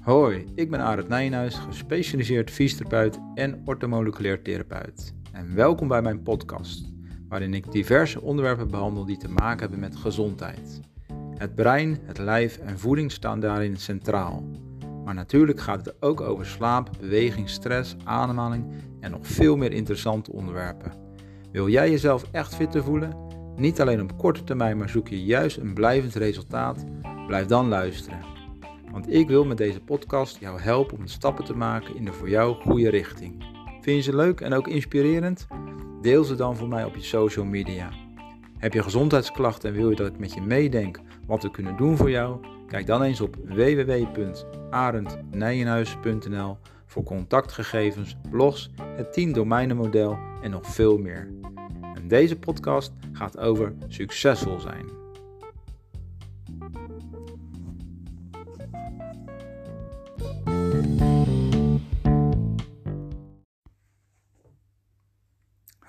Hoi, ik ben Arend Nijenhuis, gespecialiseerd fysiotherapeut en orthomoleculair therapeut. En welkom bij mijn podcast, waarin ik diverse onderwerpen behandel die te maken hebben met gezondheid. Het brein, het lijf en voeding staan daarin centraal. Maar natuurlijk gaat het ook over slaap, beweging, stress, ademhaling en nog veel meer interessante onderwerpen. Wil jij jezelf echt fitter voelen? Niet alleen op korte termijn, maar zoek je juist een blijvend resultaat? Blijf dan luisteren. Want ik wil met deze podcast jou helpen om stappen te maken in de voor jou goede richting. Vind je ze leuk en ook inspirerend? Deel ze dan voor mij op je social media. Heb je gezondheidsklachten en wil je dat ik met je meedenk wat we kunnen doen voor jou? Kijk dan eens op www.arendnijenhuis.nl voor contactgegevens, blogs, het 10 domeinenmodel en nog veel meer. En deze podcast gaat over succesvol zijn.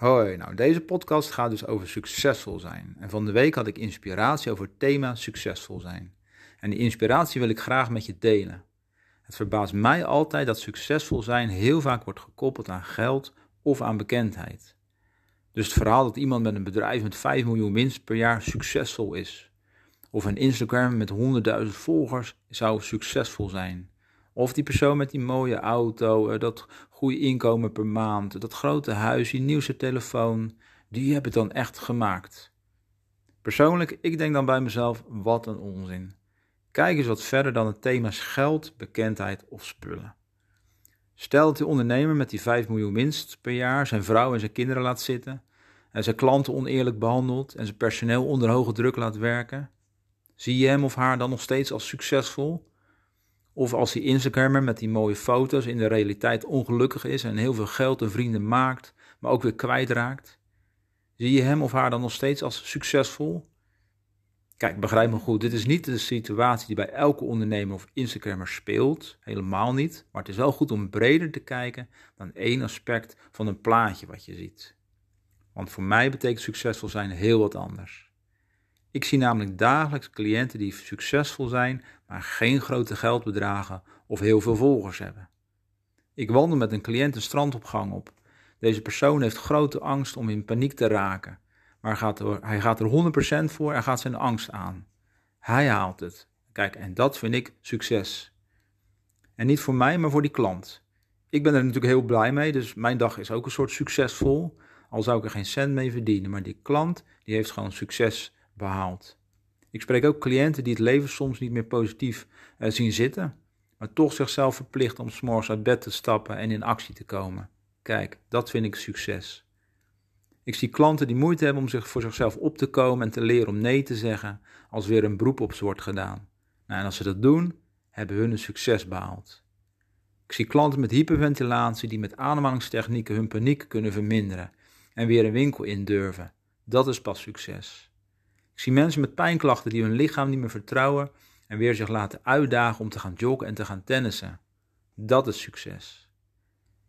Hoi, nou deze podcast gaat dus over succesvol zijn. En van de week had ik inspiratie over het thema succesvol zijn. En die inspiratie wil ik graag met je delen. Het verbaast mij altijd dat succesvol zijn heel vaak wordt gekoppeld aan geld of aan bekendheid. Dus het verhaal dat iemand met een bedrijf met 5 miljoen winst per jaar succesvol is. Of een Instagram met 100.000 volgers zou succesvol zijn. Of die persoon met die mooie auto, eh, dat goede inkomen per maand, dat grote huis, die nieuwste telefoon, die heb ik dan echt gemaakt. Persoonlijk, ik denk dan bij mezelf, wat een onzin. Kijk eens wat verder dan het thema's geld, bekendheid of spullen. Stel dat die ondernemer met die 5 miljoen winst per jaar zijn vrouw en zijn kinderen laat zitten, en zijn klanten oneerlijk behandelt en zijn personeel onder hoge druk laat werken. Zie je hem of haar dan nog steeds als succesvol? Of als die Instagrammer met die mooie foto's in de realiteit ongelukkig is en heel veel geld en vrienden maakt, maar ook weer kwijtraakt. Zie je hem of haar dan nog steeds als succesvol? Kijk, begrijp me goed, dit is niet de situatie die bij elke ondernemer of Instagrammer speelt, helemaal niet, maar het is wel goed om breder te kijken dan één aspect van een plaatje wat je ziet. Want voor mij betekent succesvol zijn heel wat anders. Ik zie namelijk dagelijks cliënten die succesvol zijn, maar geen grote geldbedragen of heel veel volgers hebben. Ik wandel met een cliënt een strandopgang op. Deze persoon heeft grote angst om in paniek te raken, maar gaat er, hij gaat er 100% voor en gaat zijn angst aan. Hij haalt het. Kijk, en dat vind ik succes. En niet voor mij, maar voor die klant. Ik ben er natuurlijk heel blij mee, dus mijn dag is ook een soort succesvol. Al zou ik er geen cent mee verdienen, maar die klant die heeft gewoon succes behaald. Ik spreek ook cliënten die het leven soms niet meer positief uh, zien zitten, maar toch zichzelf verplichten om s'morgens uit bed te stappen en in actie te komen. Kijk, dat vind ik succes. Ik zie klanten die moeite hebben om zich voor zichzelf op te komen en te leren om nee te zeggen als weer een beroep op ze wordt gedaan. Nou, en als ze dat doen, hebben hun een succes behaald. Ik zie klanten met hyperventilatie die met ademhalingstechnieken hun paniek kunnen verminderen en weer een winkel in durven. Dat is pas succes. Zie mensen met pijnklachten die hun lichaam niet meer vertrouwen en weer zich laten uitdagen om te gaan joggen en te gaan tennissen. Dat is succes.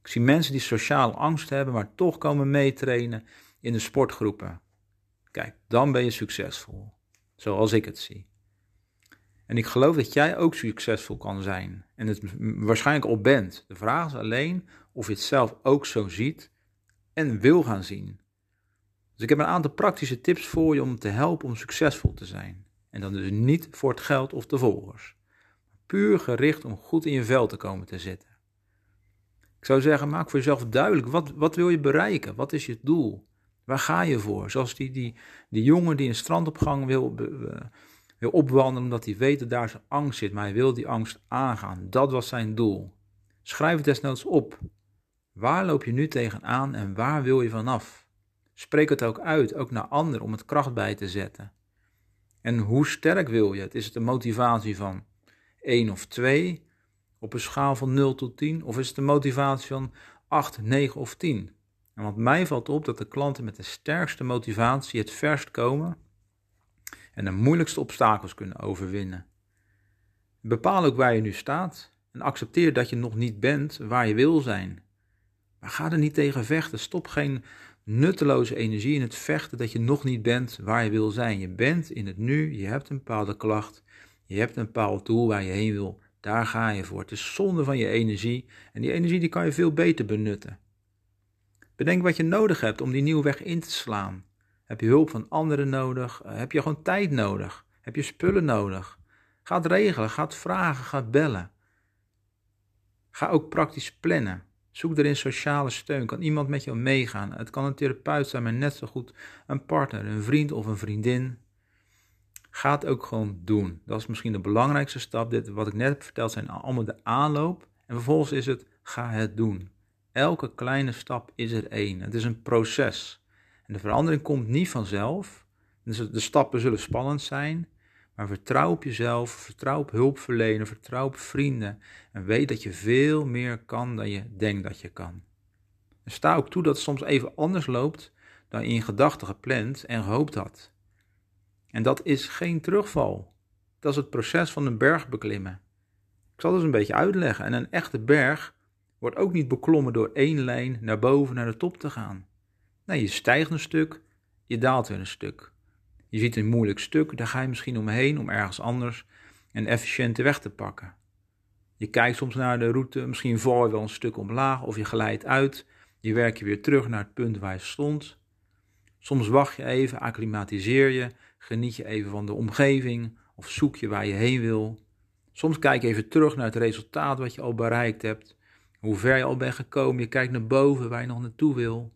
Ik zie mensen die sociaal angst hebben, maar toch komen meetrainen in de sportgroepen. Kijk, dan ben je succesvol. Zoals ik het zie. En ik geloof dat jij ook succesvol kan zijn. En het waarschijnlijk al bent. De vraag is alleen of je het zelf ook zo ziet en wil gaan zien. Dus ik heb een aantal praktische tips voor je om te helpen om succesvol te zijn. En dan dus niet voor het geld of de volgers. Puur gericht om goed in je vel te komen te zitten. Ik zou zeggen, maak voor jezelf duidelijk, wat, wat wil je bereiken? Wat is je doel? Waar ga je voor? Zoals die, die, die jongen die een strandopgang wil, wil opwandelen omdat hij weet dat daar zijn angst zit, maar hij wil die angst aangaan. Dat was zijn doel. Schrijf het desnoods op. Waar loop je nu tegenaan en waar wil je vanaf? Spreek het ook uit, ook naar anderen, om het kracht bij te zetten. En hoe sterk wil je het? Is het een motivatie van 1 of 2 op een schaal van 0 tot 10? Of is het een motivatie van 8, 9 of 10? En wat mij valt op dat de klanten met de sterkste motivatie het verst komen en de moeilijkste obstakels kunnen overwinnen. Bepaal ook waar je nu staat en accepteer dat je nog niet bent waar je wil zijn. Maar ga er niet tegen vechten. Stop geen nutteloze energie in het vechten dat je nog niet bent waar je wil zijn. Je bent in het nu, je hebt een bepaalde klacht, je hebt een bepaald doel waar je heen wil Daar ga je voor. Het is zonde van je energie en die energie die kan je veel beter benutten. Bedenk wat je nodig hebt om die nieuwe weg in te slaan. Heb je hulp van anderen nodig? Eh, heb je gewoon tijd nodig? Heb je spullen nodig? Ga het regelen, ga het vragen, ga bellen. Ga ook praktisch plannen. Zoek erin sociale steun. Kan iemand met jou meegaan? Het kan een therapeut zijn, maar net zo goed een partner, een vriend of een vriendin. Ga het ook gewoon doen. Dat is misschien de belangrijkste stap. Dit, wat ik net heb verteld zijn allemaal de aanloop. En vervolgens is het, ga het doen. Elke kleine stap is er één. Het is een proces. En de verandering komt niet vanzelf. Dus de stappen zullen spannend zijn. Maar vertrouw op jezelf, vertrouw op hulpverlener, vertrouw op vrienden. En weet dat je veel meer kan dan je denkt dat je kan. En sta ook toe dat het soms even anders loopt dan je in gedachten gepland en gehoopt had. En dat is geen terugval. Dat is het proces van een berg beklimmen. Ik zal eens een beetje uitleggen. En een echte berg wordt ook niet beklommen door één lijn naar boven naar de top te gaan. Nee, je stijgt een stuk, je daalt weer een stuk. Je ziet een moeilijk stuk, daar ga je misschien omheen om ergens anders een efficiënte weg te pakken. Je kijkt soms naar de route, misschien val je wel een stuk omlaag of je glijdt uit. Je werkt je weer terug naar het punt waar je stond. Soms wacht je even, acclimatiseer je, geniet je even van de omgeving of zoek je waar je heen wil. Soms kijk je even terug naar het resultaat wat je al bereikt hebt, hoe ver je al bent gekomen. Je kijkt naar boven waar je nog naartoe wil.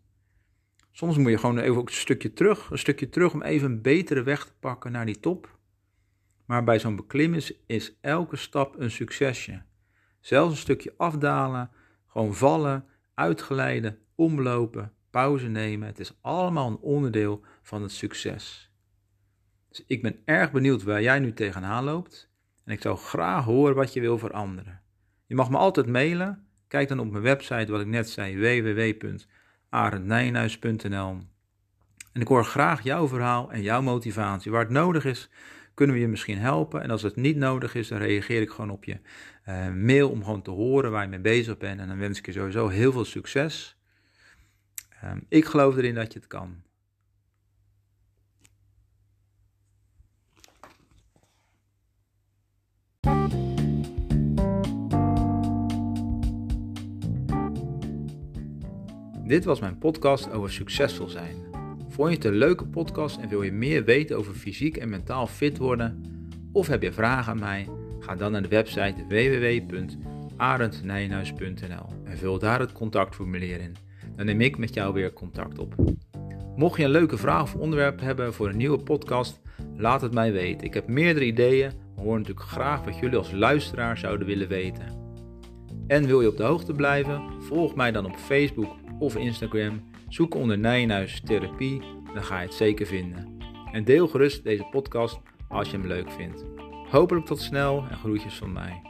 Soms moet je gewoon even ook een stukje terug, een stukje terug om even een betere weg te pakken naar die top. Maar bij zo'n beklimmen is, elke stap een succesje. Zelfs een stukje afdalen, gewoon vallen, uitglijden, omlopen, pauze nemen. Het is allemaal een onderdeel van het succes. Dus ik ben erg benieuwd waar jij nu tegenaan loopt. En ik zou graag horen wat je wil veranderen. Je mag me altijd mailen. Kijk dan op mijn website, wat ik net zei, www.arendnijnhuis.nl. En ik hoor graag jouw verhaal en jouw motivatie. Waar het nodig is, kunnen we je misschien helpen. En als het niet nodig is, dan reageer ik gewoon op je uh, mail om gewoon te horen waar je mee bezig bent. En dan wens ik je sowieso heel veel succes. Uh, ik geloof erin dat je het kan. Dit was mijn podcast over succesvol zijn. Vond je het een leuke podcast en wil je meer weten over fysiek en mentaal fit worden? Of heb je vragen aan mij? Ga dan naar de website www.arendnijenhuis.nl en vul daar het contactformulier in. Dan neem ik met jou weer contact op. Mocht je een leuke vraag of onderwerp hebben voor een nieuwe podcast, laat het mij weten. Ik heb meerdere ideeën, maar hoor natuurlijk graag wat jullie als luisteraar zouden willen weten. En wil je op de hoogte blijven? Volg mij dan op Facebook of Instagram. Zoek onder Nijenhuis Therapie, dan ga je het zeker vinden. En deel gerust deze podcast als je hem leuk vindt. Hopelijk tot snel en groetjes van mij.